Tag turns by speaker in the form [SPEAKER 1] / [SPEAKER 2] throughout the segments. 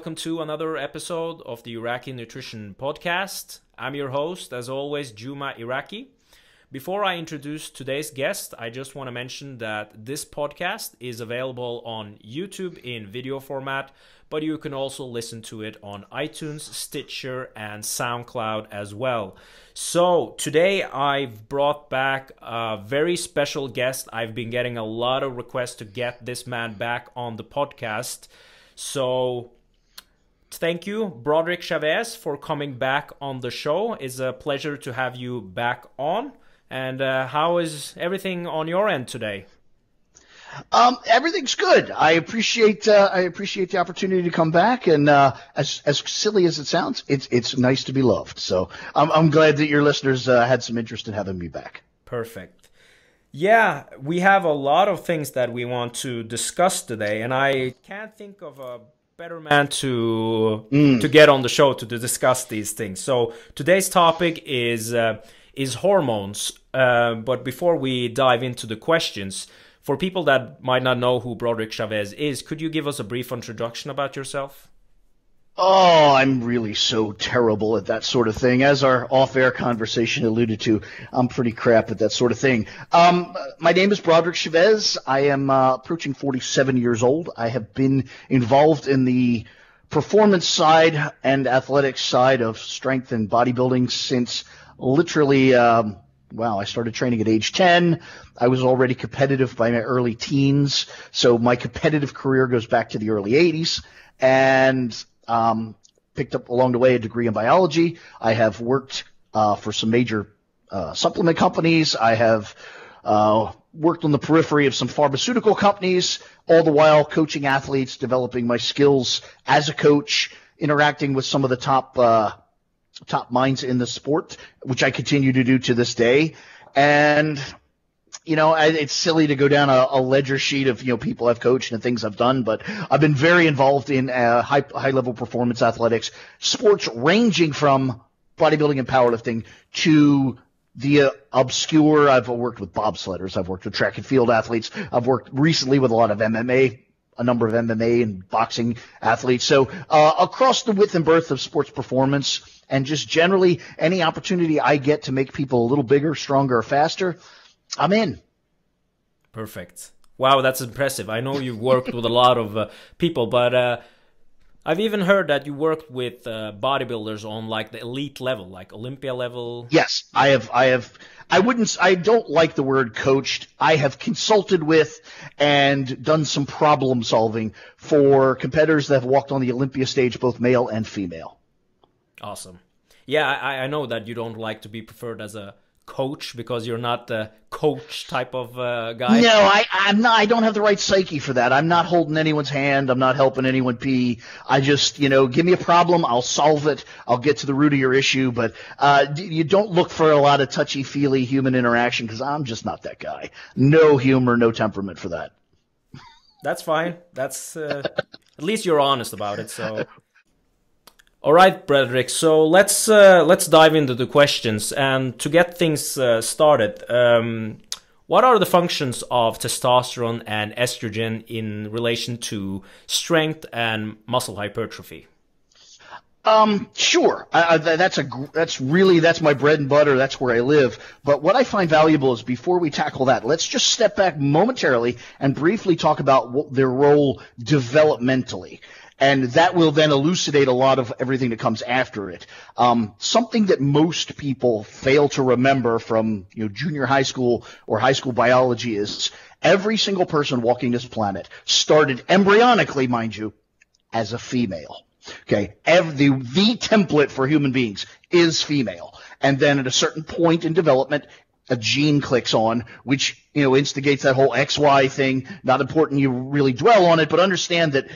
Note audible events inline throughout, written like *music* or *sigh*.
[SPEAKER 1] welcome to another episode of the Iraqi Nutrition Podcast. I'm your host, as always, Juma Iraqi. Before I introduce today's guest, I just want to mention that this podcast is available on YouTube in video format, but you can also listen to it on iTunes, Stitcher, and SoundCloud as well. So, today I've brought back a very special guest. I've been getting a lot of requests to get this man back on the podcast. So, thank you, Broderick Chavez, for coming back on the show. It's a pleasure to have you back on. And uh, how is everything on your end today?
[SPEAKER 2] Um, everything's good. I appreciate uh, I appreciate the opportunity to come back, and uh, as as silly as it sounds, it's it's nice to be loved. So I'm I'm glad that your listeners uh, had some interest in having me back.
[SPEAKER 1] Perfect. Yeah, we have a lot of things that we want to discuss today, and I can't think of a better man to mm. to get on the show to, to discuss these things. So today's topic is uh, is hormones. Uh, but before we dive into the questions, for people that might not know who Broderick Chavez is, could you give us a brief introduction about yourself?
[SPEAKER 2] Oh, I'm really so terrible at that sort of thing. As our off-air conversation alluded to, I'm pretty crap at that sort of thing. Um, my name is Broderick Chavez. I am uh, approaching 47 years old. I have been involved in the performance side and athletic side of strength and bodybuilding since literally um, wow, I started training at age 10. I was already competitive by my early teens. So my competitive career goes back to the early 80s and um, picked up along the way a degree in biology. I have worked uh, for some major uh, supplement companies. I have uh, worked on the periphery of some pharmaceutical companies, all the while coaching athletes, developing my skills as a coach, interacting with some of the top uh, top minds in the sport, which I continue to do to this day. And you know, it's silly to go down a, a, ledger sheet of you know people I've coached and things I've done, but I've been very involved in uh, high high level performance athletics, sports ranging from bodybuilding and powerlifting to the uh, obscure. I've worked with bobsledders, I've worked with track and field athletes, I've worked recently with a lot of MMA a number of MMA and boxing athletes. So uh, across the width and breadth of sports performance, and just generally any opportunity I get to make people a little bigger, stronger, faster, I'm in.
[SPEAKER 1] Perfect. Wow, that's impressive. I know you've worked with a lot of uh, people, but uh, I've even heard that you worked with uh, bodybuilders on like the elite level, like Olympia level.
[SPEAKER 2] Yes, I have. I have. I wouldn't. I don't like the word coached. I have consulted with and done some problem solving for competitors that have walked on the Olympia stage, both male and female.
[SPEAKER 1] Awesome. Yeah, I, I know that you don't like to be preferred as a coach because you're not the coach type of uh, guy.
[SPEAKER 2] No, I, I'm not. I don't have the right psyche for that. I'm not holding anyone's hand. I'm not helping anyone pee. I just, you know, give me a problem. I'll solve it. I'll get to the root of your issue. But uh, you don't look for a lot of touchy feely human interaction because I'm just not that guy. No humor, no temperament for that.
[SPEAKER 1] That's fine. That's uh, at least you're honest about it. So all right, Broderick. So let's uh, let's dive into the questions. And to get things uh, started, um, what are the functions of testosterone and estrogen in relation to strength and muscle hypertrophy?
[SPEAKER 2] Um, sure. I, that's a that's really that's my bread and butter. That's where I live. But what I find valuable is before we tackle that, let's just step back momentarily and briefly talk about their role developmentally and that will then elucidate a lot of everything that comes after it. Um, something that most people fail to remember from you know junior high school or high school biology is every single person walking this planet started embryonically, mind you, as a female. Okay, every, the the template for human beings is female, and then at a certain point in development, a gene clicks on, which you know instigates that whole XY thing. Not important you really dwell on it, but understand that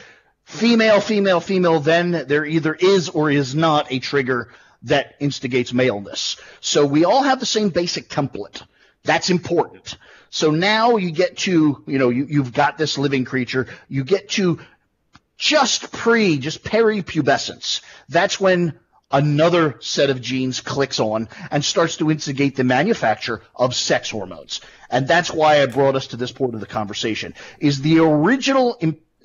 [SPEAKER 2] female, female, female, then there either is or is not a trigger that instigates maleness. So we all have the same basic template. That's important. So now you get to, you know, you, you've got this living creature. You get to just pre, just peripubescence. That's when another set of genes clicks on and starts to instigate the manufacture of sex hormones. And that's why I brought us to this point of the conversation is the original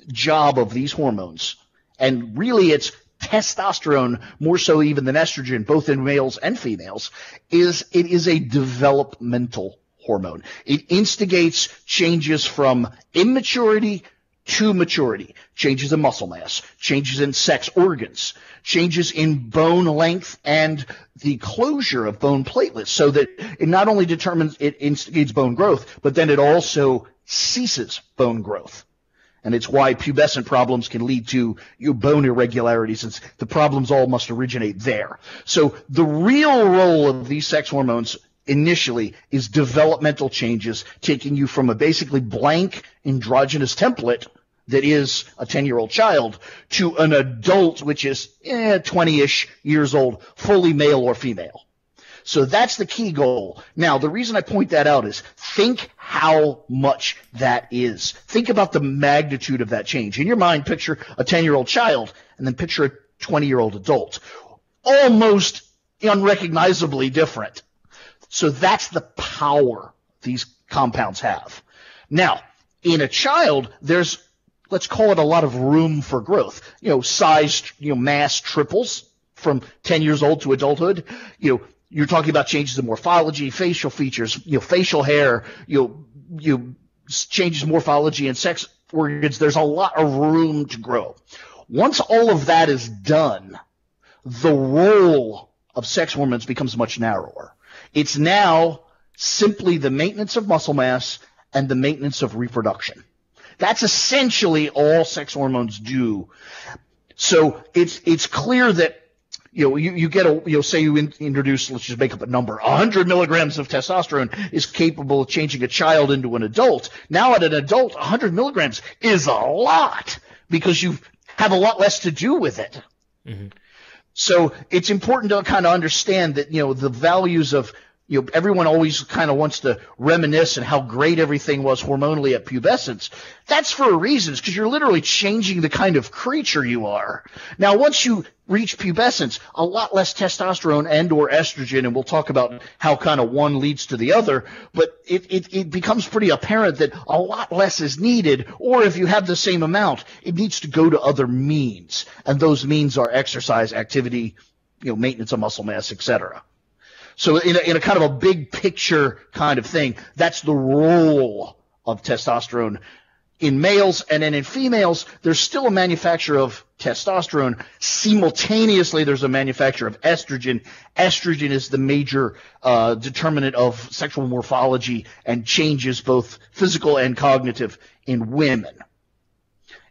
[SPEAKER 2] job of these hormones and really it's testosterone more so even than estrogen, both in males and females, is it is a developmental hormone. It instigates changes from immaturity to maturity, changes in muscle mass, changes in sex organs, changes in bone length and the closure of bone platelets so that it not only determines it instigates bone growth, but then it also ceases bone growth. And it's why pubescent problems can lead to your bone irregularities. It's, the problems all must originate there. So the real role of these sex hormones initially is developmental changes, taking you from a basically blank androgynous template that is a 10 year old child to an adult, which is eh, 20-ish years old, fully male or female. So that's the key goal. Now, the reason I point that out is think how much that is. Think about the magnitude of that change. In your mind, picture a 10 year old child and then picture a 20 year old adult. Almost unrecognizably different. So that's the power these compounds have. Now, in a child, there's, let's call it a lot of room for growth. You know, size, you know, mass triples from 10 years old to adulthood. You know, you're talking about changes in morphology, facial features, you know, facial hair, you know, you changes morphology and sex organs. There's a lot of room to grow. Once all of that is done, the role of sex hormones becomes much narrower. It's now simply the maintenance of muscle mass and the maintenance of reproduction. That's essentially all sex hormones do. So it's it's clear that you know, you, you get a, you know, say you in, introduce, let's just make up a number, 100 milligrams of testosterone is capable of changing a child into an adult. Now at an adult, 100 milligrams is a lot because you have a lot less to do with it. Mm-hmm. So it's important to kind of understand that, you know, the values of you know, everyone always kind of wants to reminisce and how great everything was hormonally at pubescence. That's for a reason, because you're literally changing the kind of creature you are. Now, once you reach pubescence, a lot less testosterone and or estrogen, and we'll talk about how kind of one leads to the other, but it, it, it becomes pretty apparent that a lot less is needed, or if you have the same amount, it needs to go to other means. And those means are exercise, activity, you know, maintenance of muscle mass, etc. So in a, in a kind of a big picture kind of thing, that's the role of testosterone in males and then in females, there's still a manufacture of testosterone. Simultaneously, there's a manufacture of estrogen. Estrogen is the major uh, determinant of sexual morphology and changes both physical and cognitive in women.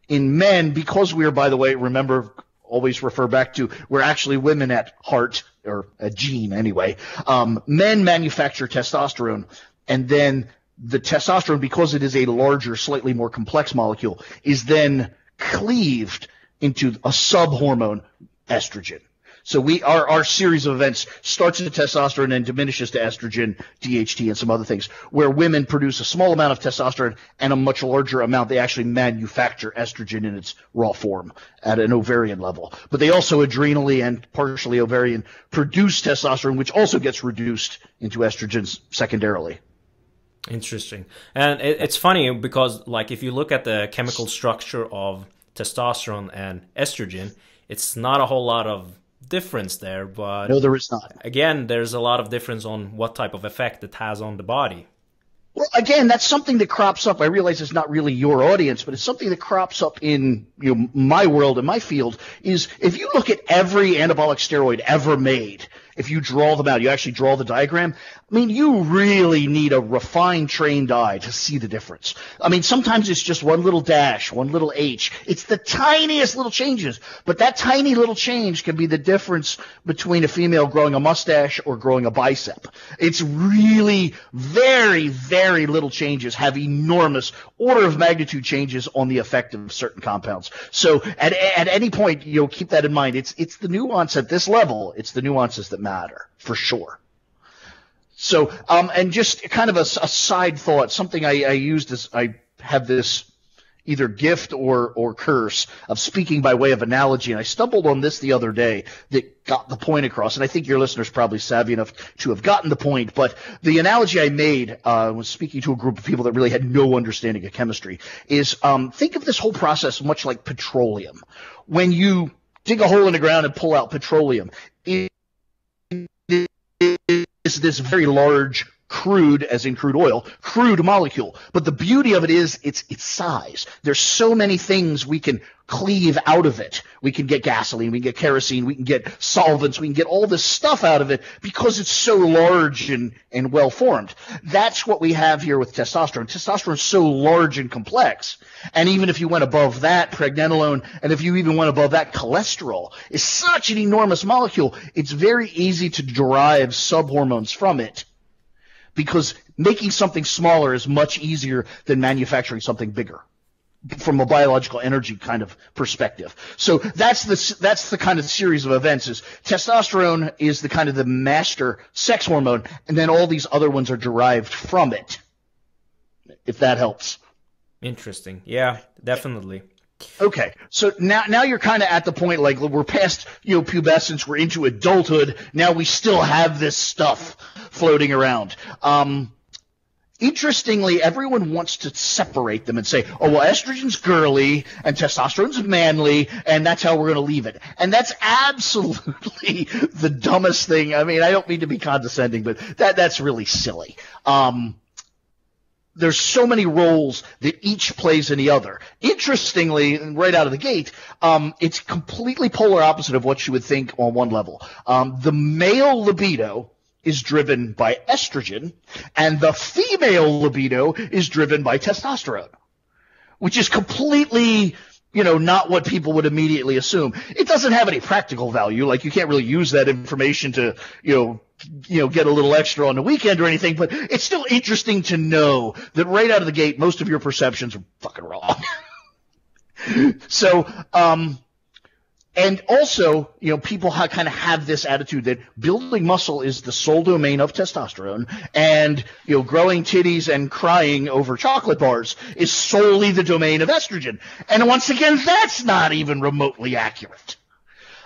[SPEAKER 2] In men, because we are, by the way, remember, always refer back to, we're actually women at heart or a gene anyway. Um, men manufacture testosterone, and then the testosterone, because it is a larger, slightly more complex molecule, is then cleaved into a subhormone, estrogen. So we our our series of events starts at testosterone and diminishes to estrogen, DHT, and some other things. Where women produce a small amount of testosterone and a much larger amount, they actually manufacture estrogen in its raw form at an ovarian level. But they also adrenally and partially ovarian produce testosterone, which also gets reduced into estrogens secondarily.
[SPEAKER 1] Interesting, and it, it's funny because like if you look at the chemical structure of testosterone and estrogen, it's not a whole lot of difference there, but
[SPEAKER 2] no, there is not.
[SPEAKER 1] Again, there's a lot of difference on what type of effect it has on the body.
[SPEAKER 2] Well, again, that's something that crops up. I realize it's not really your audience, but it's something that crops up in you know, my world and my field. Is if you look at every anabolic steroid ever made, if you draw them out, you actually draw the diagram. I mean, you really need a refined, trained eye to see the difference. I mean, sometimes it's just one little dash, one little H. It's the tiniest little changes, but that tiny little change can be the difference between a female growing a mustache or growing a bicep. It's really very, very little changes have enormous order of magnitude changes on the effect of certain compounds. So at, at any point, you'll keep that in mind. It's, it's the nuance at this level. It's the nuances that matter matter for sure. So, um, and just kind of a, a side thought, something I, I used as I have this either gift or, or curse of speaking by way of analogy. And I stumbled on this the other day that got the point across. And I think your listeners probably savvy enough to have gotten the point. But the analogy I made, uh, was speaking to a group of people that really had no understanding of chemistry is, um, think of this whole process much like petroleum. When you dig a hole in the ground and pull out petroleum, it is this very large crude, as in crude oil, crude molecule. But the beauty of it is its its size. There's so many things we can cleave out of it. We can get gasoline, we can get kerosene, we can get solvents, we can get all this stuff out of it because it's so large and, and well formed. That's what we have here with testosterone. Testosterone is so large and complex. And even if you went above that, pregnenolone, and if you even went above that, cholesterol is such an enormous molecule. It's very easy to derive subhormones from it because making something smaller is much easier than manufacturing something bigger from a biological energy kind of perspective. So that's the that's the kind of series of events. Is testosterone is the kind of the master sex hormone, and then all these other ones are derived from it. If that helps.
[SPEAKER 1] Interesting. Yeah, definitely.
[SPEAKER 2] Okay, so now now you're kind of at the point like we're past you know pubescence, we're into adulthood. Now we still have this stuff floating around. Um, interestingly, everyone wants to separate them and say, oh, well, estrogen's girly and testosterone's manly, and that's how we're going to leave it. And that's absolutely *laughs* the dumbest thing. I mean, I don't mean to be condescending, but that, that's really silly. Um, there's so many roles that each plays in the other. Interestingly, right out of the gate, um, it's completely polar opposite of what you would think on one level. Um, the male libido is driven by estrogen, and the female libido is driven by testosterone, which is completely you know, not what people would immediately assume. It doesn't have any practical value. Like you can't really use that information to, you know, you know, get a little extra on the weekend or anything, but it's still interesting to know that right out of the gate, most of your perceptions are fucking wrong. *laughs* so, um, and also, you know, people ha- kind of have this attitude that building muscle is the sole domain of testosterone, and you know, growing titties and crying over chocolate bars is solely the domain of estrogen. And once again, that's not even remotely accurate.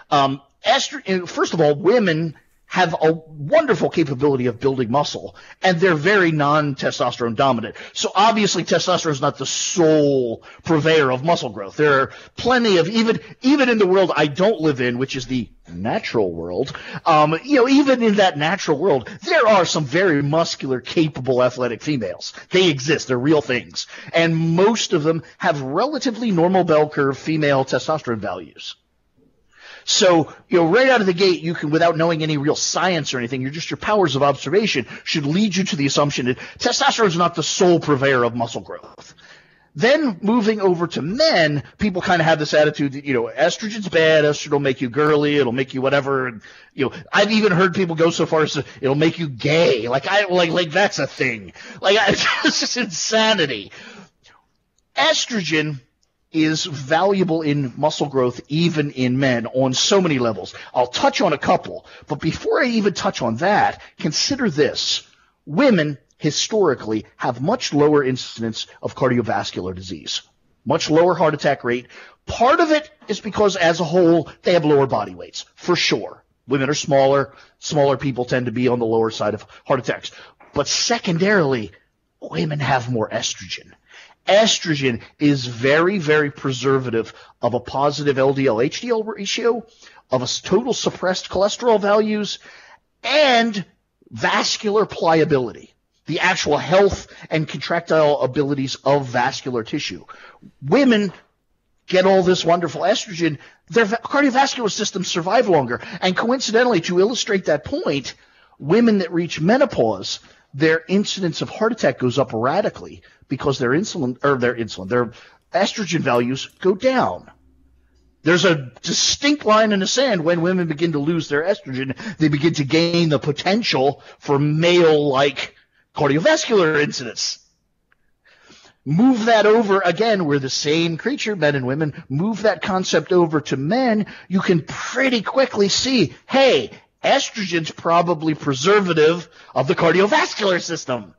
[SPEAKER 2] Um, estrogen, first of all, women have a wonderful capability of building muscle, and they're very non-testosterone dominant. So obviously, testosterone is not the sole purveyor of muscle growth. There are plenty of even even in the world I don't live in, which is the natural world. Um, you know, even in that natural world, there are some very muscular, capable, athletic females. They exist. They're real things, and most of them have relatively normal bell curve female testosterone values. So, you know, right out of the gate, you can, without knowing any real science or anything, you're just your powers of observation should lead you to the assumption that testosterone is not the sole purveyor of muscle growth. Then moving over to men, people kind of have this attitude that, you know, estrogen's bad, estrogen will make you girly, it'll make you whatever. And, you know, I've even heard people go so far as to, it'll make you gay. Like, I, like, like that's a thing. Like, *laughs* it's just insanity. Estrogen is valuable in muscle growth even in men on so many levels. I'll touch on a couple, but before I even touch on that, consider this. Women historically have much lower incidence of cardiovascular disease, much lower heart attack rate. Part of it is because as a whole, they have lower body weights, for sure. Women are smaller. Smaller people tend to be on the lower side of heart attacks. But secondarily, women have more estrogen estrogen is very, very preservative of a positive LDL HDL ratio, of a total suppressed cholesterol values, and vascular pliability, the actual health and contractile abilities of vascular tissue. Women get all this wonderful estrogen, their cardiovascular systems survive longer. And coincidentally, to illustrate that point, women that reach menopause, their incidence of heart attack goes up radically because their insulin or their insulin, their estrogen values go down. There's a distinct line in the sand when women begin to lose their estrogen, they begin to gain the potential for male-like cardiovascular incidence. Move that over again, we're the same creature, men and women. Move that concept over to men, you can pretty quickly see, hey, estrogen's probably preservative of the cardiovascular system.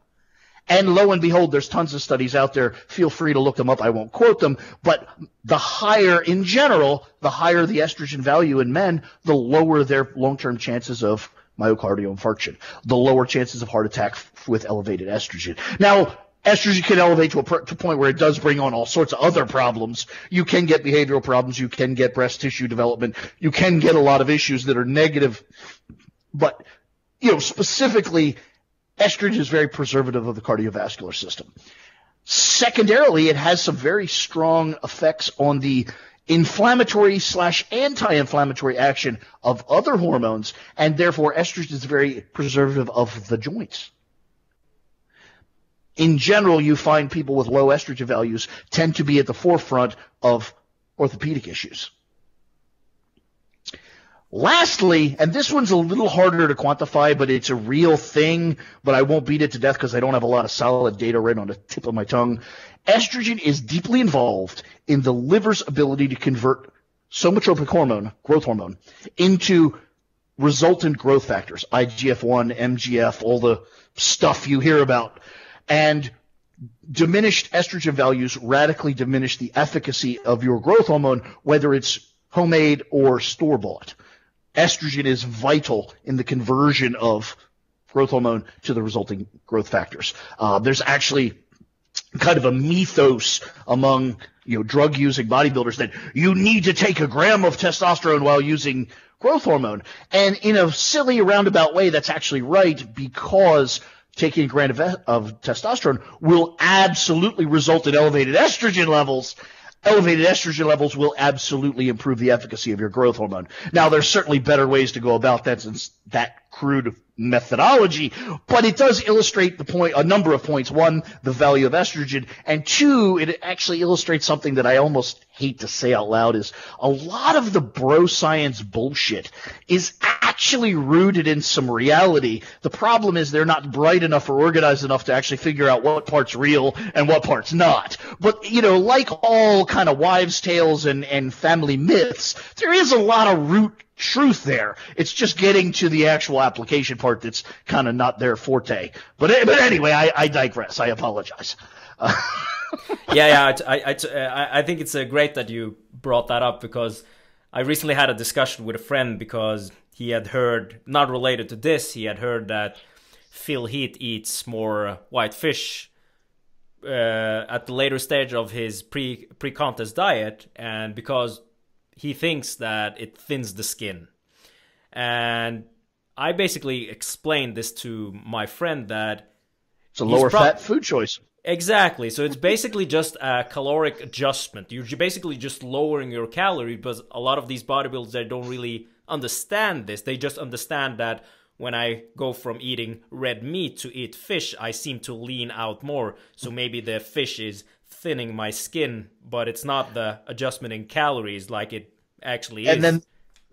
[SPEAKER 2] And lo and behold, there's tons of studies out there. Feel free to look them up. I won't quote them, but the higher in general, the higher the estrogen value in men, the lower their long-term chances of myocardial infarction, the lower chances of heart attack f- with elevated estrogen. Now, estrogen can elevate to a, to a point where it does bring on all sorts of other problems. You can get behavioral problems. You can get breast tissue development. You can get a lot of issues that are negative. But, you know, specifically, estrogen is very preservative of the cardiovascular system. Secondarily, it has some very strong effects on the inflammatory slash anti-inflammatory action of other hormones, and therefore estrogen is very preservative of the joints. In general, you find people with low estrogen values tend to be at the forefront of orthopedic issues. Lastly, and this one's a little harder to quantify, but it's a real thing, but I won't beat it to death because I don't have a lot of solid data right on the tip of my tongue. Estrogen is deeply involved in the liver's ability to convert somatropic hormone, growth hormone, into resultant growth factors, IGF-1, MGF, all the stuff you hear about. And diminished estrogen values radically diminish the efficacy of your growth hormone, whether it's homemade or store bought estrogen is vital in the conversion of growth hormone to the resulting growth factors. Uh, there's actually kind of a mythos among you know drug using bodybuilders that you need to take a gram of testosterone while using growth hormone. And in a silly roundabout way, that's actually right because taking a gram of, of testosterone will absolutely result in elevated estrogen levels elevated estrogen levels will absolutely improve the efficacy of your growth hormone. Now, there's certainly better ways to go about that since that crude methodology, but it does illustrate the point, a number of points. One, the value of estrogen, and two, it actually illustrates something that I almost hate to say out loud is a lot of the bro science bullshit is actually rooted in some reality. The problem is they're not bright enough or organized enough to actually figure out what part's real and what part's not. But, you know, like all kind of wives' tales and, and family myths, there is a lot of root truth there. It's just getting to the actual application part that's kind of not their forte. But but anyway, I, I digress. I apologize. Uh, *laughs*
[SPEAKER 1] yeah, yeah. I, I, I think it's uh, great that you brought that up because I recently had a discussion with a friend because he had heard, not related to this, he had heard that Phil Heath eats more white fish uh, at the later stage of his pre pre contest diet, and because he thinks that it thins the skin. And I basically explained this to my friend that
[SPEAKER 2] it's a lower pro- fat food choice.
[SPEAKER 1] Exactly. So it's basically just a caloric adjustment. You're basically just lowering your calorie, but a lot of these bodybuilders they don't really understand this. They just understand that when I go from eating red meat to eat fish, I seem to lean out more. So maybe the fish is thinning my skin, but it's not the adjustment in calories like it actually
[SPEAKER 2] and is. And then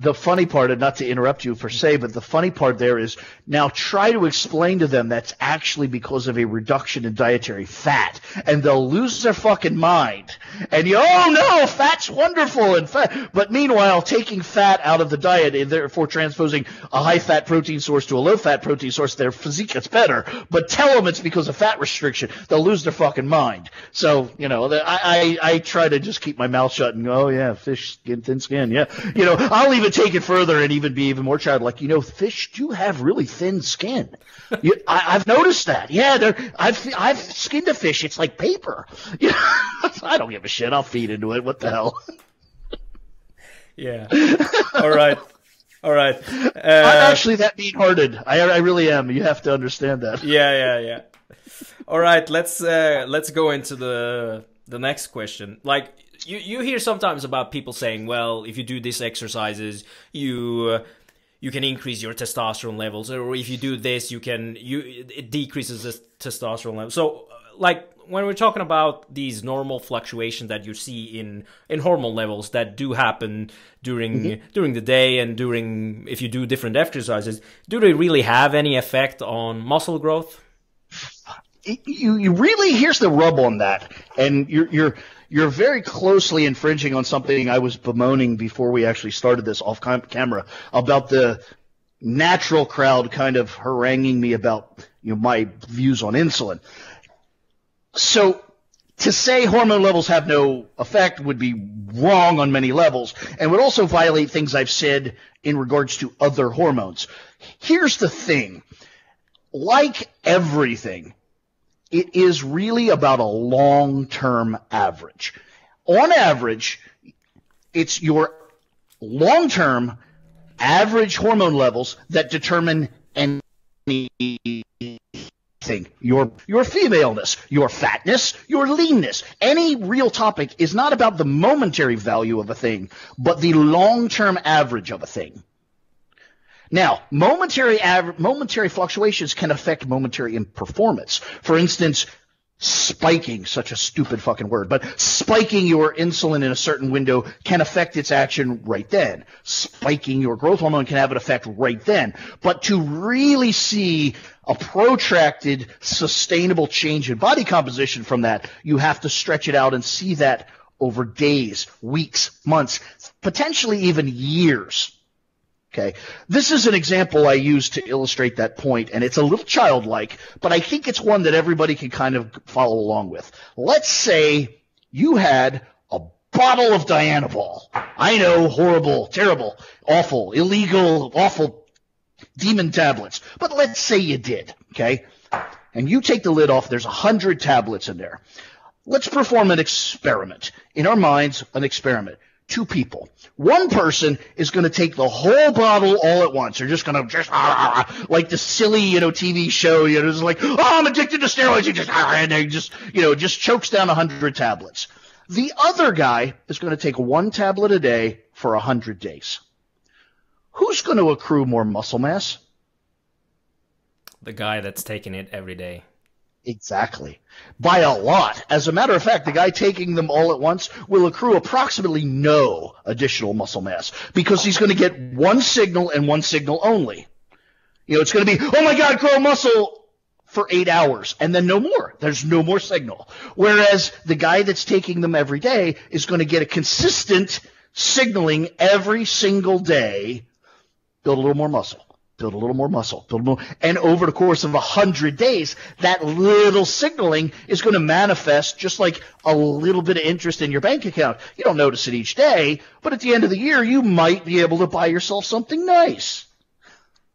[SPEAKER 2] the funny part, and not to interrupt you per se, but the funny part there is now try to explain to them that's actually because of a reduction in dietary fat, and they'll lose their fucking mind. And you, oh no, fat's wonderful, and fat. But meanwhile, taking fat out of the diet and therefore transposing a high fat protein source to a low fat protein source, their physique gets better. But tell them it's because of fat restriction, they'll lose their fucking mind. So you know, I I, I try to just keep my mouth shut and go, oh yeah, fish skin, thin skin, yeah. You know, I'll even take it further and even be even more childlike. You know, fish do have really thin skin. You, I, have noticed that. Yeah, they're, I've I've skinned a fish. It's like paper. *laughs* You know, I don't give a shit. I'll feed into it. What the hell? *laughs*
[SPEAKER 1] Yeah. All right. All right. Uh,
[SPEAKER 2] I'm actually that mean-hearted. I, I really am. You have to understand that. *laughs*
[SPEAKER 1] Yeah, yeah, yeah. All right. Let's uh, let's go into the the next question. Like you you hear sometimes about people saying, well, if you do these exercises, you uh, you can increase your testosterone levels, or if you do this, you can you it decreases the testosterone level. So, like when we're talking about these normal fluctuations that you see in in hormone levels that do happen during mm-hmm. during the day and during if you do different exercises, do they really have any effect on muscle growth?
[SPEAKER 2] You you really here's the rub on that, and you're you're you're very closely infringing on something I was bemoaning before we actually started this off camera about the natural crowd kind of haranguing me about you know my views on insulin. so to say hormone levels have no effect would be wrong on many levels and would also violate things I've said in regards to other hormones. Here's the thing. Like everything, it is really about a long-term average. On average, it's your long-term average hormone levels that determine anything your your femaleness, your fatness, your leanness. Any real topic is not about the momentary value of a thing, but the long-term average of a thing. Now, momentary momentary fluctuations can affect momentary performance. For instance, spiking, such a stupid fucking word, but spiking your insulin in a certain window can affect its action right then. Spiking your growth hormone can have an effect right then. But to really see a protracted, sustainable change in body composition from that, you have to stretch it out and see that over days, weeks, months, potentially even years. Okay. This is an example I use to illustrate that point, and it's a little childlike, but I think it's one that everybody can kind of follow along with. Let's say you had a bottle of Dianabol. I know, horrible, terrible, awful, illegal, awful demon tablets. But let's say you did, okay? And you take the lid off, there's a hundred tablets in there. Let's perform an experiment. In our minds, an experiment two people. One person is going to take the whole bottle all at once. They're just going to just ah, ah, ah, like the silly, you know, TV show. You know, it's like, oh, I'm addicted to steroids. You just and they just, you know, just chokes down a hundred tablets. The other guy is going to take one tablet a day for a hundred days. Who's going to accrue more muscle mass?
[SPEAKER 1] The guy that's taking it every day.
[SPEAKER 2] Exactly. By a lot. As a matter of fact, the guy taking them all at once will accrue approximately no additional muscle mass because he's going to get one signal and one signal only. You know, it's going to be, oh my God, grow muscle for eight hours and then no more. There's no more signal. Whereas the guy that's taking them every day is going to get a consistent signaling every single day, build a little more muscle build a little more muscle, build more, and over the course of a hundred days, that little signaling is going to manifest just like a little bit of interest in your bank account. You don't notice it each day, but at the end of the year, you might be able to buy yourself something nice.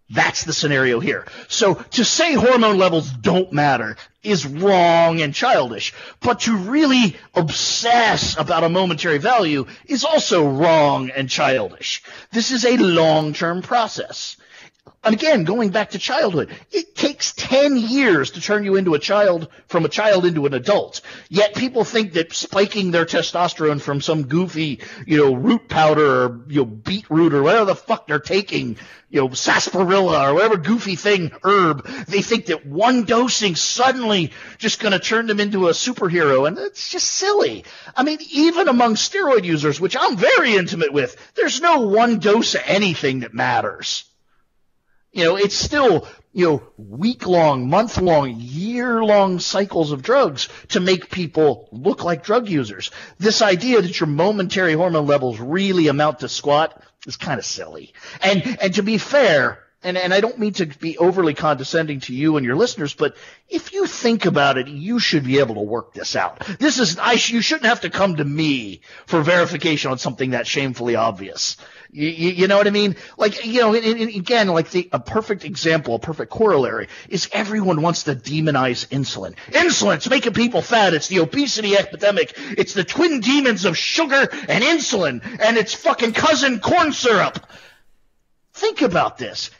[SPEAKER 2] That's the scenario here. So to say hormone levels don't matter is wrong and childish, but to really obsess about a momentary value is also wrong and childish. This is a long-term process. And again, going back to childhood, it takes 10 years to turn you into a child, from a child into an adult. Yet people think that spiking their testosterone from some goofy, you know, root powder or, you know, beetroot or whatever the fuck they're taking, you know, sarsaparilla or whatever goofy thing, herb, they think that one dosing suddenly just gonna turn them into a superhero. And it's just silly. I mean, even among steroid users, which I'm very intimate with, there's no one dose of anything that matters. You know, it's still, you know, week long, month long, year long cycles of drugs to make people look like drug users. This idea that your momentary hormone levels really amount to squat is kind of silly. And, and to be fair, and, and I don't mean to be overly condescending to you and your listeners, but if you think about it, you should be able to work this out. This is, I, you shouldn't have to come to me for verification on something that shamefully obvious. You, you, you, know what I mean? Like, you know, and, and again, like the, a perfect example, a perfect corollary is everyone wants to demonize insulin. Insulin's making people fat. It's the obesity epidemic. It's the twin demons of sugar and insulin. And it's fucking cousin corn syrup. Think about this.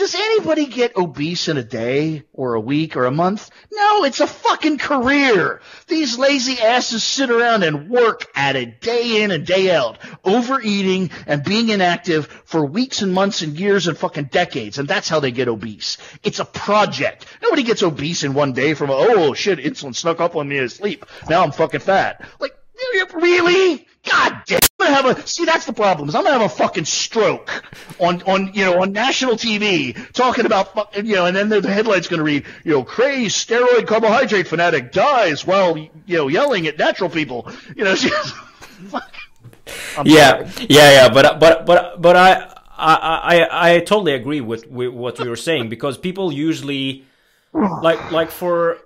[SPEAKER 2] Does anybody get obese in a day or a week or a month? No, it's a fucking career. These lazy asses sit around and work at it day in and day out, overeating and being inactive for weeks and months and years and fucking decades, and that's how they get obese. It's a project. Nobody gets obese in one day from, oh shit, insulin snuck up on me in sleep. Now I'm fucking fat. Like, really? God damn. I'm gonna have a see. That's the problem. Is I'm gonna have a fucking stroke on on you know on national TV talking about you know, and then the, the headline's gonna read you know, crazed steroid carbohydrate fanatic dies while you know yelling at natural people. You know, *laughs* just,
[SPEAKER 1] yeah, sorry. yeah, yeah. But but but but I I I, I totally agree with, with what you were saying because people usually like like for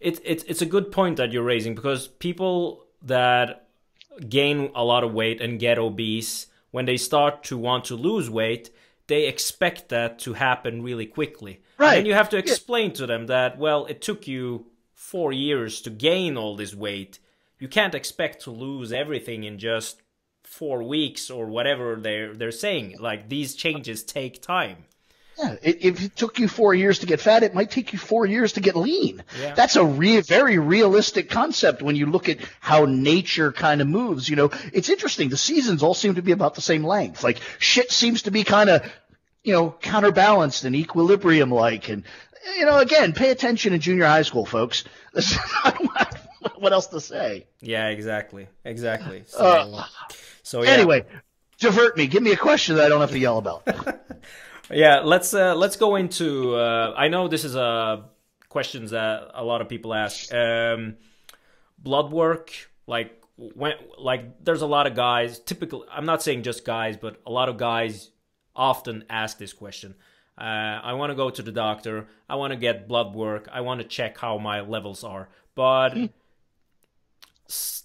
[SPEAKER 1] it's it's it's a good point that you're raising because people that gain a lot of weight and get obese when they start to want to lose weight, they expect that to happen really quickly.
[SPEAKER 2] Right.
[SPEAKER 1] And you have to explain yeah. to them that well, it took you 4 years to gain all this weight. You can't expect to lose everything in just 4 weeks or whatever they're they're saying. Like these changes take time.
[SPEAKER 2] Yeah, if it took you four years to get fat, it might take you four years to get lean.
[SPEAKER 1] Yeah.
[SPEAKER 2] That's a re- very realistic concept when you look at how nature kind of moves. You know, it's interesting. The seasons all seem to be about the same length. Like shit seems to be kind of, you know, counterbalanced and equilibrium like. And, you know, again, pay attention in junior high school, folks. *laughs* what else to say?
[SPEAKER 1] Yeah, exactly. Exactly.
[SPEAKER 2] So, uh, so yeah. Anyway, divert me. Give me a question that I don't have to yell about. *laughs*
[SPEAKER 1] yeah, let's uh, let's go into. Uh, I know this is a questions that a lot of people ask. Um, blood work, like when, like there's a lot of guys. Typical. I'm not saying just guys, but a lot of guys often ask this question. Uh, I want to go to the doctor. I want to get blood work. I want to check how my levels are. But hmm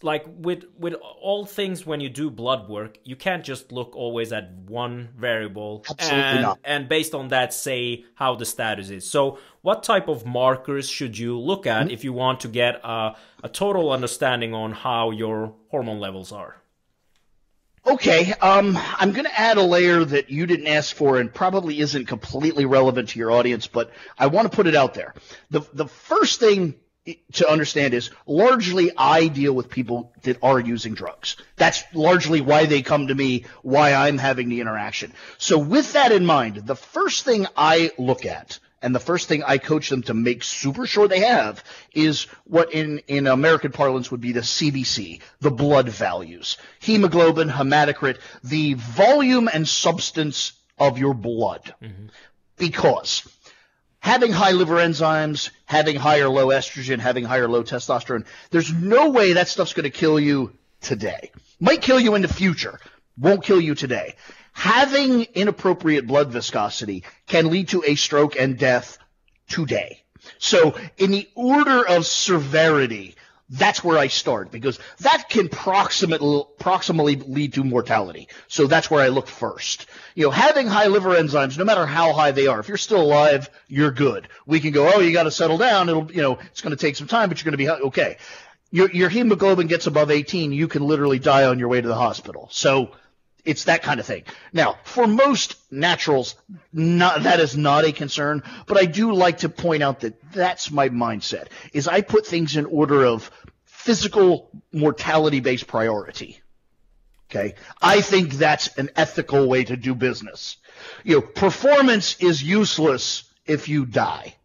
[SPEAKER 1] like with with all things when you do blood work you can't just look always at one variable
[SPEAKER 2] Absolutely
[SPEAKER 1] and,
[SPEAKER 2] not.
[SPEAKER 1] and based on that say how the status is so what type of markers should you look at mm-hmm. if you want to get a, a total understanding on how your hormone levels are
[SPEAKER 2] Okay, um, I'm going to add a layer that you didn't ask for and probably isn't completely relevant to your audience, but I want to put it out there. The the first thing to understand is largely I deal with people that are using drugs. That's largely why they come to me, why I'm having the interaction. So with that in mind, the first thing I look at and the first thing I coach them to make super sure they have is what in, in American parlance would be the CBC, the blood values. Hemoglobin, hematocrit, the volume and substance of your blood. Mm-hmm. Because having high liver enzymes, having higher low estrogen, having higher low testosterone, there's no way that stuff's going to kill you today. Might kill you in the future, won't kill you today. Having inappropriate blood viscosity can lead to a stroke and death today. So in the order of severity, that's where I start because that can proximately, proximately lead to mortality. So that's where I look first. You know, having high liver enzymes, no matter how high they are, if you're still alive, you're good. We can go, oh, you got to settle down. It'll, you know, it's going to take some time, but you're going to be okay. Your, your hemoglobin gets above 18, you can literally die on your way to the hospital. So it's that kind of thing. Now, for most naturals, not, that is not a concern, but I do like to point out that that's my mindset, is I put things in order of physical mortality based priority. Okay. I think that's an ethical way to do business. You know, performance is useless if you die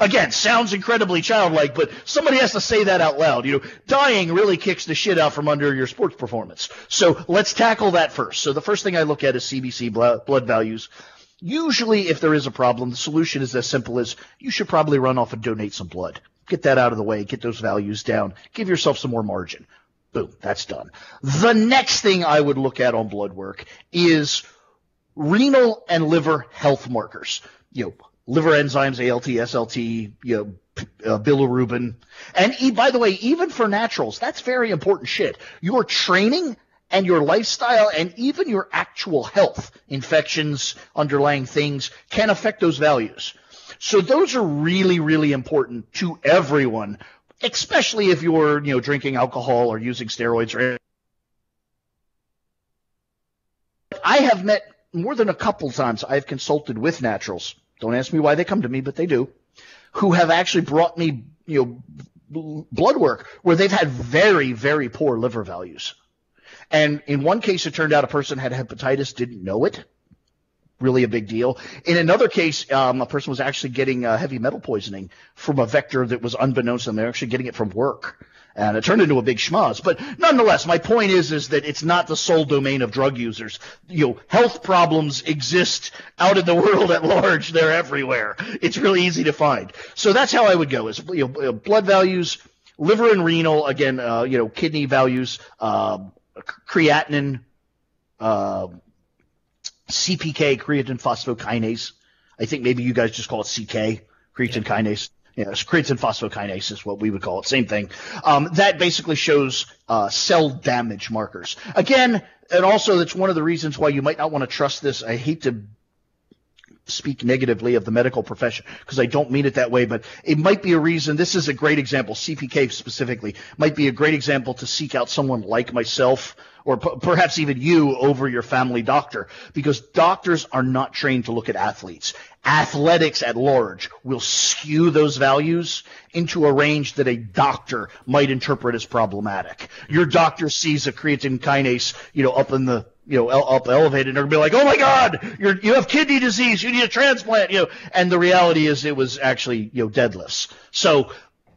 [SPEAKER 2] again, sounds incredibly childlike, but somebody has to say that out loud. You know, dying really kicks the shit out from under your sports performance. So let's tackle that first. So the first thing I look at is CBC blood values. Usually, if there is a problem, the solution is as simple as you should probably run off and donate some blood. Get that out of the way, get those values down, give yourself some more margin. Boom, that's done. The next thing I would look at on blood work is renal and liver health markers. You know, liver enzymes, ALT, SLT, you know, uh, bilirubin. And by the way, even for naturals, that's very important shit. Your training and your lifestyle and even your actual health, infections, underlying things can affect those values. So those are really, really important to everyone, especially if you're, you know, drinking alcohol or using steroids or I have met more than a couple times I've consulted with naturals don't ask me why they come to me, but they do. Who have actually brought me, you know, blood work where they've had very, very poor liver values. And in one case, it turned out a person had hepatitis, didn't know it. Really a big deal. In another case, um, a person was actually getting uh, heavy metal poisoning from a vector that was unbeknownst to them. They're actually getting it from work and it turned into a big schmoz. But nonetheless, my point is, is that it's not the sole domain of drug users. You know, health problems exist out in the *laughs* world at large. They're everywhere. It's really easy to find. So that's how I would go is, you know, blood values, liver and renal, again, uh, you know, kidney values, uh, creatinine, uh, CPK, creatine phosphokinase. I think maybe you guys just call it CK, creatine yeah. kinase you know, creatine phosphokinase is what we would call it. Same thing. Um, that basically shows uh, cell damage markers. Again, and also that's one of the reasons why you might not want to trust this. I hate to speak negatively of the medical profession because I don't mean it that way, but it might be a reason. This is a great example. CPK specifically might be a great example to seek out someone like myself or p- perhaps even you over your family doctor because doctors are not trained to look at athletes. Athletics at large will skew those values into a range that a doctor might interpret as problematic. Your doctor sees a creatine kinase, you know, up in the you know, up elevated, and they're gonna be like, "Oh my God, you're you have kidney disease, you need a transplant," you know. And the reality is, it was actually you know deadlifts. So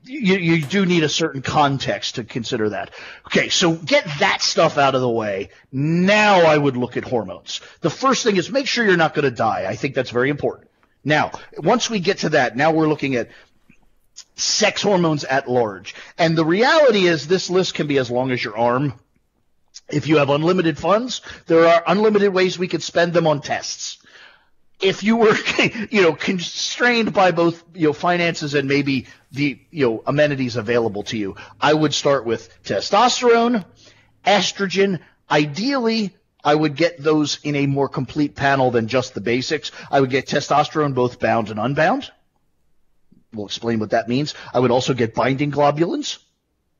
[SPEAKER 2] you, you do need a certain context to consider that. Okay, so get that stuff out of the way. Now I would look at hormones. The first thing is make sure you're not going to die. I think that's very important. Now, once we get to that, now we're looking at sex hormones at large. And the reality is this list can be as long as your arm. If you have unlimited funds, there are unlimited ways we could spend them on tests. If you were, *laughs* you know, constrained by both, you know, finances and maybe the, you know, amenities available to you, I would start with testosterone, estrogen, ideally I would get those in a more complete panel than just the basics. I would get testosterone both bound and unbound. We'll explain what that means. I would also get binding globulins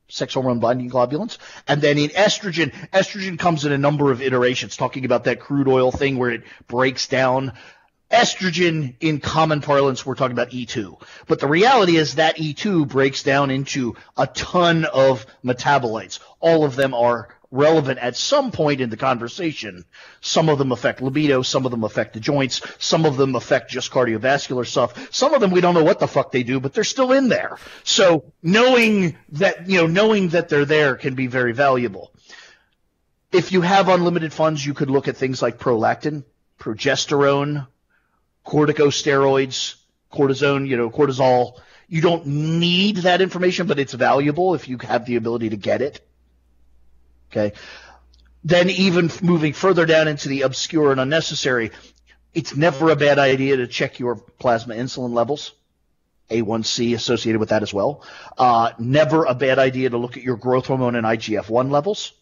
[SPEAKER 2] sex hormone binding globulins. And then in estrogen, estrogen comes in a number of iterations, talking about that crude oil thing where it breaks down. Estrogen, in common parlance, we're talking about E2. But the reality is that E2 breaks down into a ton of metabolites. All of them are relevant at some point in the conversation. Some of them affect libido, some of them affect the joints, some of them affect just cardiovascular stuff. Some of them we don't know what the fuck they do, but they're still in there. So knowing that, you know, knowing that they're there can be very valuable. If you have unlimited funds, you could look at things like prolactin, progesterone, corticosteroids, cortisone, you know, cortisol. You don't need that information, but it's valuable if you have the ability to get it. Okay. Then even moving further down into the obscure and unnecessary, it's never a bad idea to check your plasma insulin levels. A1C associated with that as well. Uh, never a bad idea to look at your growth hormone and IGF-1 levels.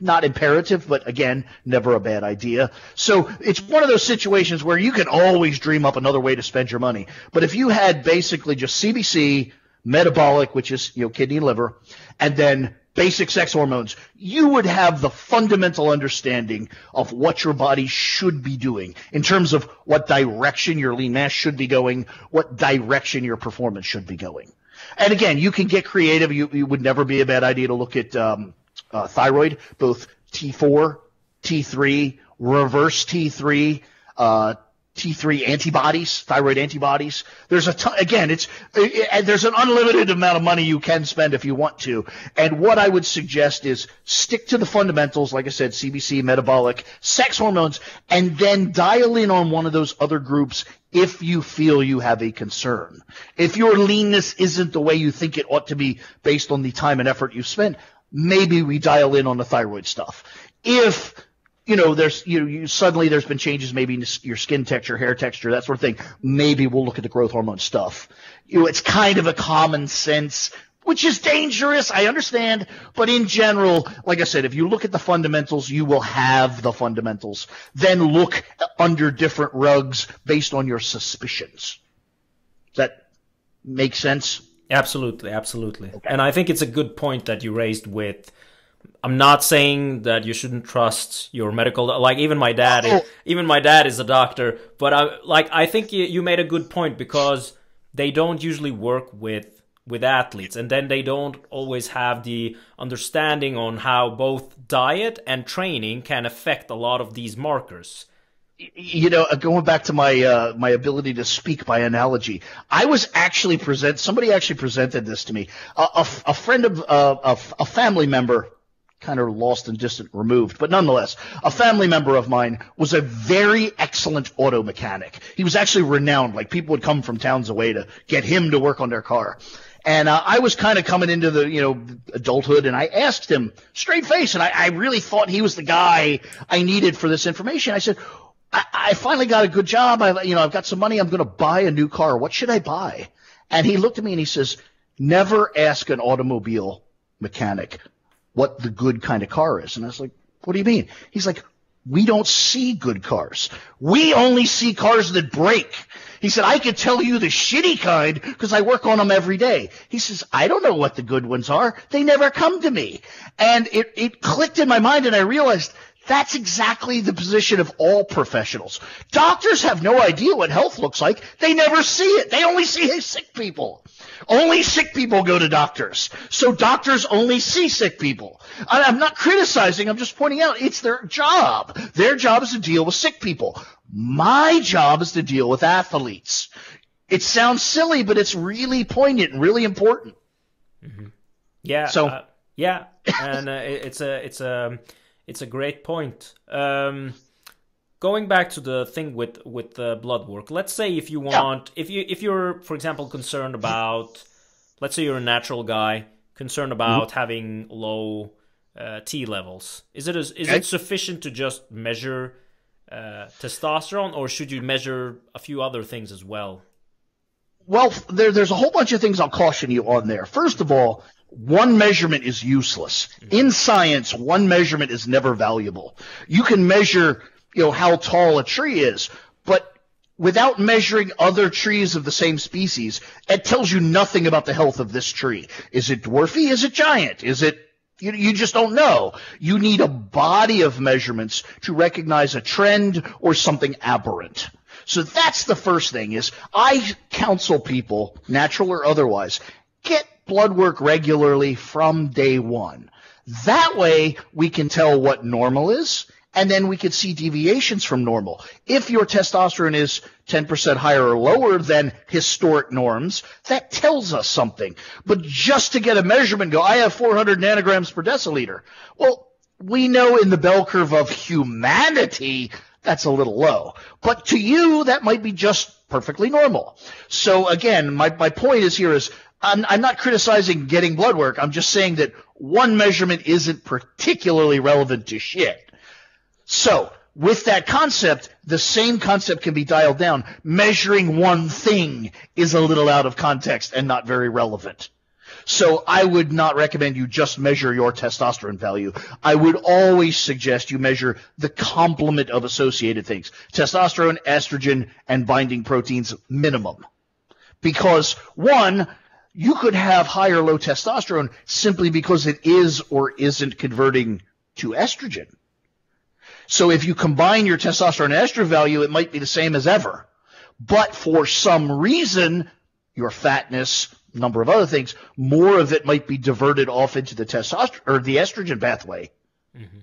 [SPEAKER 2] Not imperative, but again, never a bad idea. So it's one of those situations where you can always dream up another way to spend your money. But if you had basically just CBC, metabolic, which is, you know, kidney and liver, and then basic sex hormones, you would have the fundamental understanding of what your body should be doing in terms of what direction your lean mass should be going, what direction your performance should be going. And again, you can get creative. You, you would never be a bad idea to look at um, uh, thyroid, both T4, T3, reverse T3, uh, T3 antibodies, thyroid antibodies. There's a ton, again, it's, it, there's an unlimited amount of money you can spend if you want to. And what I would suggest is stick to the fundamentals, like I said, CBC, metabolic, sex hormones, and then dial in on one of those other groups if you feel you have a concern. If your leanness isn't the way you think it ought to be based on the time and effort you've spent, maybe we dial in on the thyroid stuff. If you know, there's you, you suddenly there's been changes maybe in your skin texture, hair texture, that sort of thing. Maybe we'll look at the growth hormone stuff. You know, it's kind of a common sense, which is dangerous. I understand, but in general, like I said, if you look at the fundamentals, you will have the fundamentals. Then look under different rugs based on your suspicions. Does that make sense?
[SPEAKER 1] Absolutely, absolutely. Okay. And I think it's a good point that you raised with I'm not saying that you shouldn't trust your medical like even my dad is, oh. even my dad is a doctor but I like I think you, you made a good point because they don't usually work with with athletes and then they don't always have the understanding on how both diet and training can affect a lot of these markers
[SPEAKER 2] you know, going back to my uh, my ability to speak by analogy, I was actually present. Somebody actually presented this to me. A, a, a friend of uh, a, a family member kind of lost and distant removed, but nonetheless, a family member of mine was a very excellent auto mechanic. He was actually renowned. Like people would come from towns away to get him to work on their car. And uh, I was kind of coming into the, you know, adulthood, and I asked him straight face, and I, I really thought he was the guy I needed for this information. I said, I, I finally got a good job. I, you know, I've got some money. I'm going to buy a new car. What should I buy? And he looked at me and he says, never ask an automobile mechanic what the good kind of car is. And I was like, what do you mean? He's like, we don't see good cars. We only see cars that break. He said, I could tell you the shitty kind because I work on them every day. He says, I don't know what the good ones are. They never come to me. And it, it clicked in my mind and I realized that's exactly the position of all professionals. Doctors have no idea what health looks like. They never see it. They only see *laughs* sick people. Only sick people go to doctors. So doctors only see sick people. I'm not criticizing. I'm just pointing out it's their job. Their job is to deal with sick people. My job is to deal with athletes. It sounds silly, but it's really poignant and really important.
[SPEAKER 1] Mm-hmm. Yeah. So, uh, yeah, and uh, it's a it's a it's a great point. Um, going back to the thing with with the blood work let's say if you want yeah. if you if you're for example concerned about let's say you're a natural guy concerned mm-hmm. about mm-hmm. having low uh, t levels is it is okay. it sufficient to just measure uh, testosterone or should you measure a few other things as well
[SPEAKER 2] well there, there's a whole bunch of things i'll caution you on there first of all one measurement is useless. Mm-hmm. In science, one measurement is never valuable. You can measure you know, how tall a tree is. But without measuring other trees of the same species, it tells you nothing about the health of this tree. Is it dwarfy? Is it giant? Is it you, you just don't know. You need a body of measurements to recognize a trend or something aberrant. So that's the first thing is I counsel people, natural or otherwise, get blood work regularly from day one. That way we can tell what normal is and then we could see deviations from normal. If your testosterone is 10% higher or lower than historic norms, that tells us something. But just to get a measurement, go, I have 400 nanograms per deciliter. Well, we know in the bell curve of humanity, that's a little low. But to you, that might be just perfectly normal. So again, my, my point is here is I'm, I'm not criticizing getting blood work. I'm just saying that one measurement isn't particularly relevant to shit. So, with that concept, the same concept can be dialed down. Measuring one thing is a little out of context and not very relevant. So I would not recommend you just measure your testosterone value. I would always suggest you measure the complement of associated things. Testosterone, estrogen, and binding proteins minimum. Because one, you could have high or low testosterone simply because it is or isn't converting to estrogen. So if you combine your testosterone and estrogen value, it might be the same as ever. But for some reason, your fatness, number of other things, more of it might be diverted off into the testosterone or the estrogen pathway. Mm-hmm.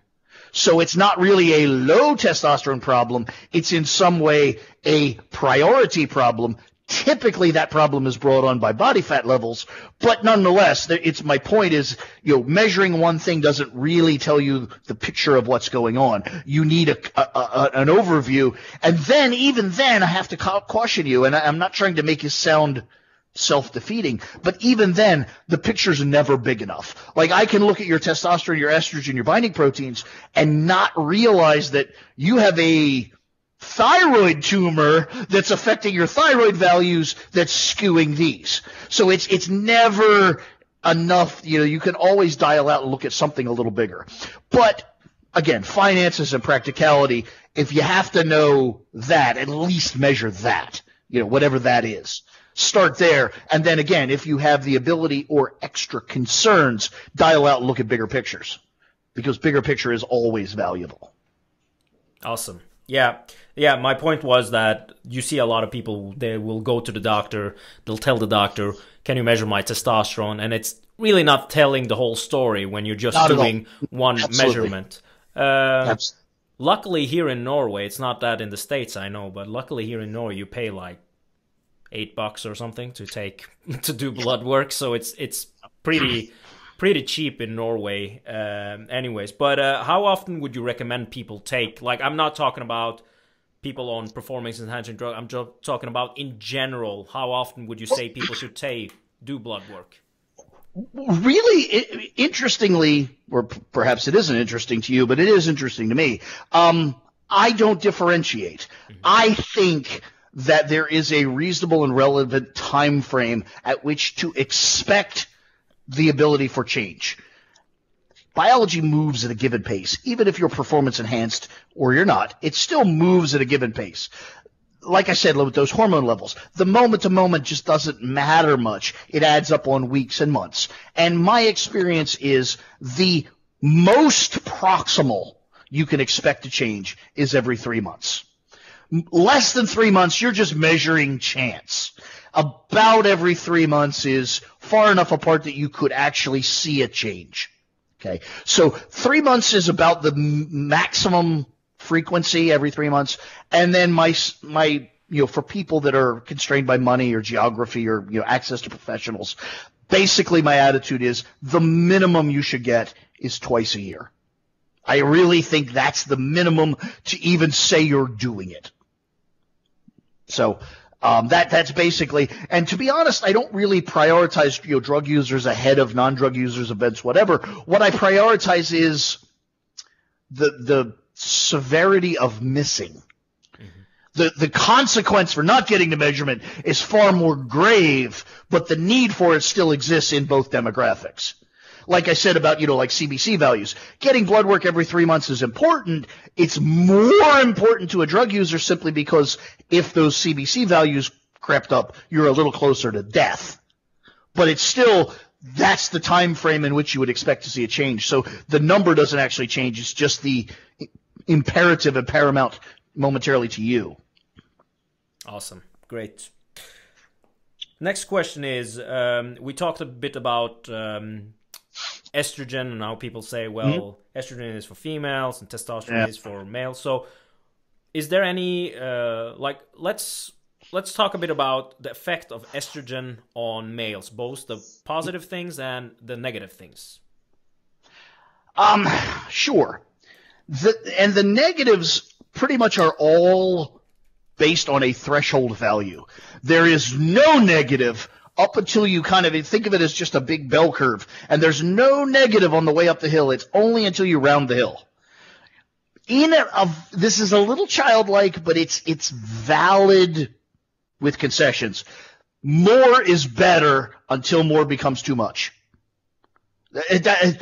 [SPEAKER 2] So it's not really a low testosterone problem. It's in some way a priority problem Typically, that problem is brought on by body fat levels, but nonetheless, it's my point is, you know, measuring one thing doesn't really tell you the picture of what's going on. You need a, a, a an overview, and then even then, I have to caution you, and I'm not trying to make you sound self-defeating. But even then, the picture's never big enough. Like I can look at your testosterone, your estrogen, your binding proteins and not realize that you have a thyroid tumor that's affecting your thyroid values that's skewing these. So it's, it's never enough, you know, you can always dial out and look at something a little bigger. But again, finances and practicality, if you have to know that, at least measure that, you know, whatever that is. Start there. And then again, if you have the ability or extra concerns, dial out and look at bigger pictures because bigger picture is always valuable.
[SPEAKER 1] Awesome. Yeah. Yeah, my point was that you see a lot of people they will go to the doctor, they'll tell the doctor, "Can you measure my testosterone?" and it's really not telling the whole story when you're just not doing one Absolutely. measurement. Uh, luckily here in Norway, it's not that in the states I know, but luckily here in Norway you pay like 8 bucks or something to take *laughs* to do blood work, so it's it's pretty pretty cheap in Norway, um, anyways. But uh, how often would you recommend people take? Like, I'm not talking about people on performance enhancing drug. I'm just talking about in general. How often would you say people should take do blood work?
[SPEAKER 2] Really, interestingly, or perhaps it isn't interesting to you, but it is interesting to me. Um, I don't differentiate. Mm-hmm. I think that there is a reasonable and relevant time frame at which to expect the ability for change. Biology moves at a given pace. Even if you're performance enhanced or you're not, it still moves at a given pace. Like I said, with those hormone levels, the moment to moment just doesn't matter much. It adds up on weeks and months. And my experience is the most proximal you can expect to change is every three months. Less than three months, you're just measuring chance. About every three months is far enough apart that you could actually see a change. Okay. So three months is about the maximum frequency every three months. And then my, my, you know, for people that are constrained by money or geography or, you know, access to professionals, basically my attitude is the minimum you should get is twice a year. I really think that's the minimum to even say you're doing it. So um, that that's basically, and to be honest, I don't really prioritize you know drug users ahead of non-drug users, events, whatever. What I prioritize is the the severity of missing. Mm-hmm. The the consequence for not getting the measurement is far more grave, but the need for it still exists in both demographics like I said about, you know, like CBC values. Getting blood work every three months is important. It's more important to a drug user simply because if those CBC values crept up, you're a little closer to death. But it's still, that's the time frame in which you would expect to see a change. So the number doesn't actually change. It's just the imperative and paramount momentarily to you.
[SPEAKER 1] Awesome. Great. Next question is um, we talked a bit about um, estrogen and how people say, well, mm-hmm. estrogen is for females and testosterone yeah. is for males. So, is there any uh, like let's let's talk a bit about the effect of estrogen on males, both the positive things and the negative things.
[SPEAKER 2] Um, sure. The and the negatives pretty much are all based on a threshold value. There is no negative up until you kind of think of it as just a big bell curve. And there's no negative on the way up the hill. It's only until you round the hill. In a, a, this is a little childlike, but it's it's valid with concessions. More is better until more becomes too much. It, it,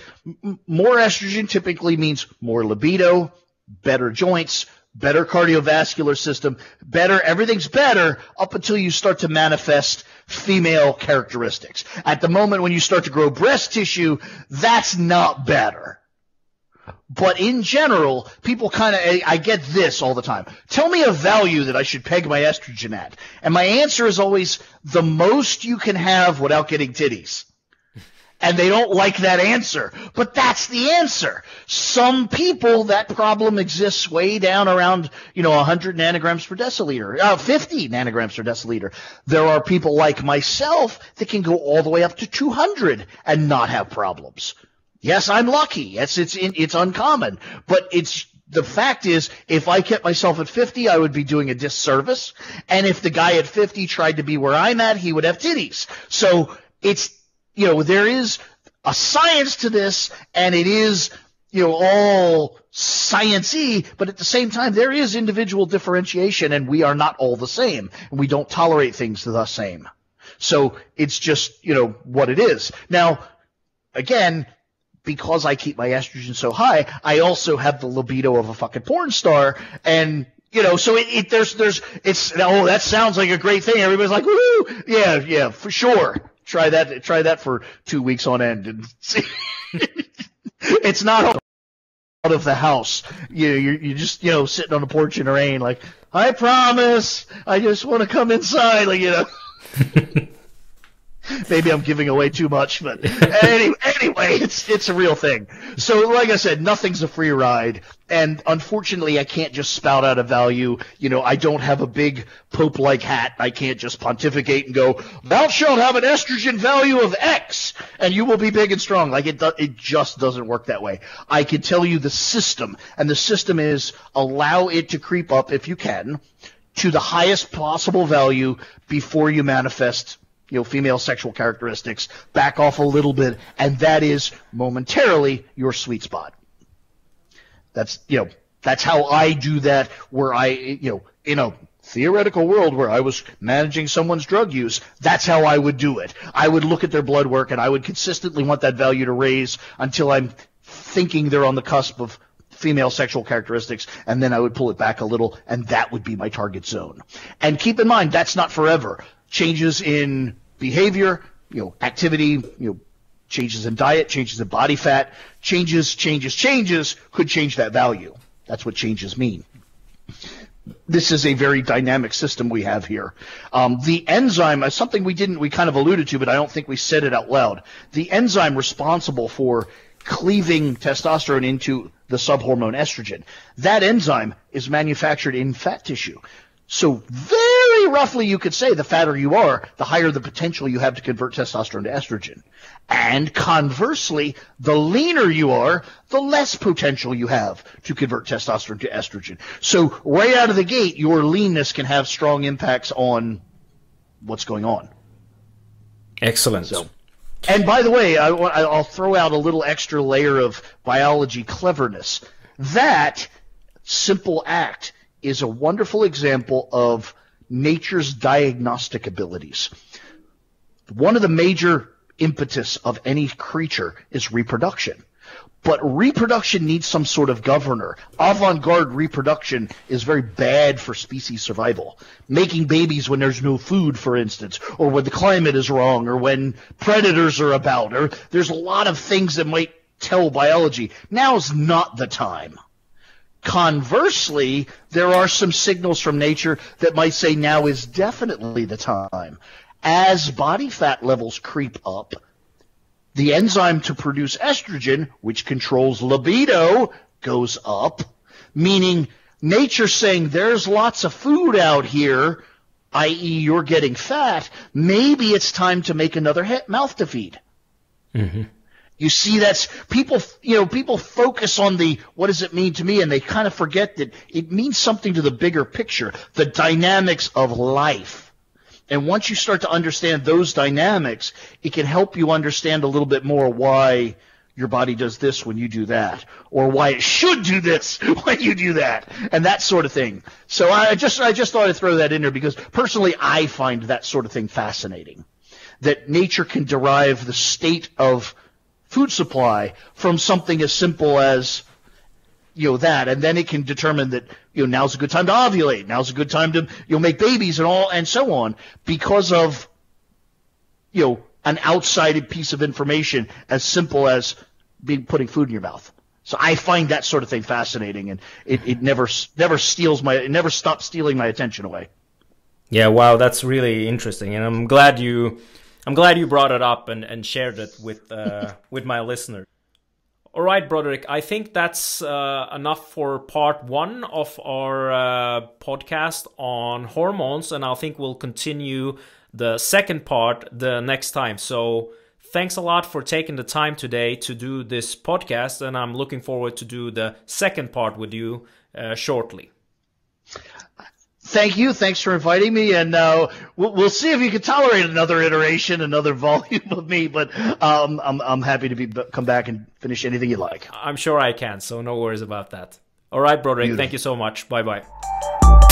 [SPEAKER 2] more estrogen typically means more libido, better joints, better cardiovascular system, better, everything's better up until you start to manifest female characteristics. At the moment when you start to grow breast tissue, that's not better. But in general, people kind of, I get this all the time. Tell me a value that I should peg my estrogen at. And my answer is always the most you can have without getting titties and they don't like that answer. But that's the answer. Some people, that problem exists way down around, you know, 100 nanograms per deciliter, uh, 50 nanograms per deciliter. There are people like myself that can go all the way up to 200 and not have problems. Yes, I'm lucky. Yes, it's, it's uncommon, but it's, the fact is, if I kept myself at 50, I would be doing a disservice. And if the guy at 50 tried to be where I'm at, he would have titties. So it's you know, there is a science to this, and it is, you know, all sciencey, but at the same time, there is individual differentiation, and we are not all the same, and we don't tolerate things the same. So it's just, you know, what it is. Now, again, because I keep my estrogen so high, I also have the libido of a fucking porn star, and you know, so it, it, there's there's it's oh that sounds like a great thing. Everybody's like, woo, yeah, yeah, for sure. Try that. Try that for two weeks on end, and *laughs* see. it's not out of the house. You you're, you're just you know sitting on the porch in the rain, like I promise, I just want to come inside, like you know. *laughs* Maybe I'm giving away too much, but anyway, anyway, *laughs* it's it's a real thing. So, like I said, nothing's a free ride, and unfortunately, I can't just spout out a value. You know, I don't have a big pope-like hat. I can't just pontificate and go, "Thou shalt have an estrogen value of X, and you will be big and strong." Like it, do, it just doesn't work that way. I can tell you the system, and the system is allow it to creep up if you can to the highest possible value before you manifest you know, female sexual characteristics, back off a little bit, and that is momentarily your sweet spot. That's, you know, that's how I do that where I, you know, in a theoretical world where I was managing someone's drug use, that's how I would do it. I would look at their blood work and I would consistently want that value to raise until I'm thinking they're on the cusp of female sexual characteristics, and then I would pull it back a little, and that would be my target zone. And keep in mind, that's not forever. Changes in behavior, you know, activity, you know, changes in diet, changes in body fat, changes, changes, changes could change that value. That's what changes mean. This is a very dynamic system we have here. Um, the enzyme is something we didn't, we kind of alluded to, but I don't think we said it out loud. The enzyme responsible for cleaving testosterone into the subhormone estrogen. That enzyme is manufactured in fat tissue. So very roughly you could say the fatter you are, the higher the potential you have to convert testosterone to estrogen. And conversely, the leaner you are, the less potential you have to convert testosterone to estrogen. So right out of the gate, your leanness can have strong impacts on what's going on.
[SPEAKER 1] Excellent. So,
[SPEAKER 2] and by the way, I, will throw out a little extra layer of biology cleverness. That simple act is a wonderful example of nature's diagnostic abilities. One of the major impetus of any creature is reproduction. But reproduction needs some sort of governor. Avant-garde reproduction is very bad for species survival. Making babies when there's no food, for instance, or when the climate is wrong, or when predators are about, or there's a lot of things that might tell biology. Now's not the time. Conversely, there are some signals from nature that might say now is definitely the time. As body fat levels creep up, the enzyme to produce estrogen, which controls libido, goes up, meaning nature saying there's lots of food out here, i.e. you're getting fat, maybe it's time to make another mouth to feed. Mm-hmm. You see, that's people, you know, people focus on the, what does it mean to me? And they kind of forget that it means something to the bigger picture, the dynamics of life. And once you start to understand those dynamics, it can help you understand a little bit more why your body does this when you do that, or why it should do this *laughs* when you do that, and that sort of thing. So I just, I just thought I'd throw that in there because personally I find that sort of thing fascinating. That nature can derive the state of food supply from something as simple as you know that. And then it can determine that you know now's a good time to ovulate. Now's a good time to you know make babies and all and so on because of you know an outside piece of information as simple as being putting food in your mouth. So I find that sort of thing fascinating and it, it never never steals my it never stops stealing my attention away.
[SPEAKER 1] Yeah wow that's really interesting and I'm glad you I'm glad you brought it up and, and shared it with uh, *laughs* with my listeners. All right, Broderick, I think that's uh, enough for part one of our uh, podcast on hormones, and I think we'll continue the second part the next time. So, thanks a lot for taking the time today to do this podcast, and I'm looking forward to do the second part with you uh, shortly
[SPEAKER 2] thank you. Thanks for inviting me, and uh, we'll, we'll, see if you can tolerate another iteration, another *laughs* volume of me. But um, I'm I'm happy to be come back and finish anything you like.
[SPEAKER 1] I'm sure I can. So no worries about that. All right, Broderick. Thank you so much. Bye bye.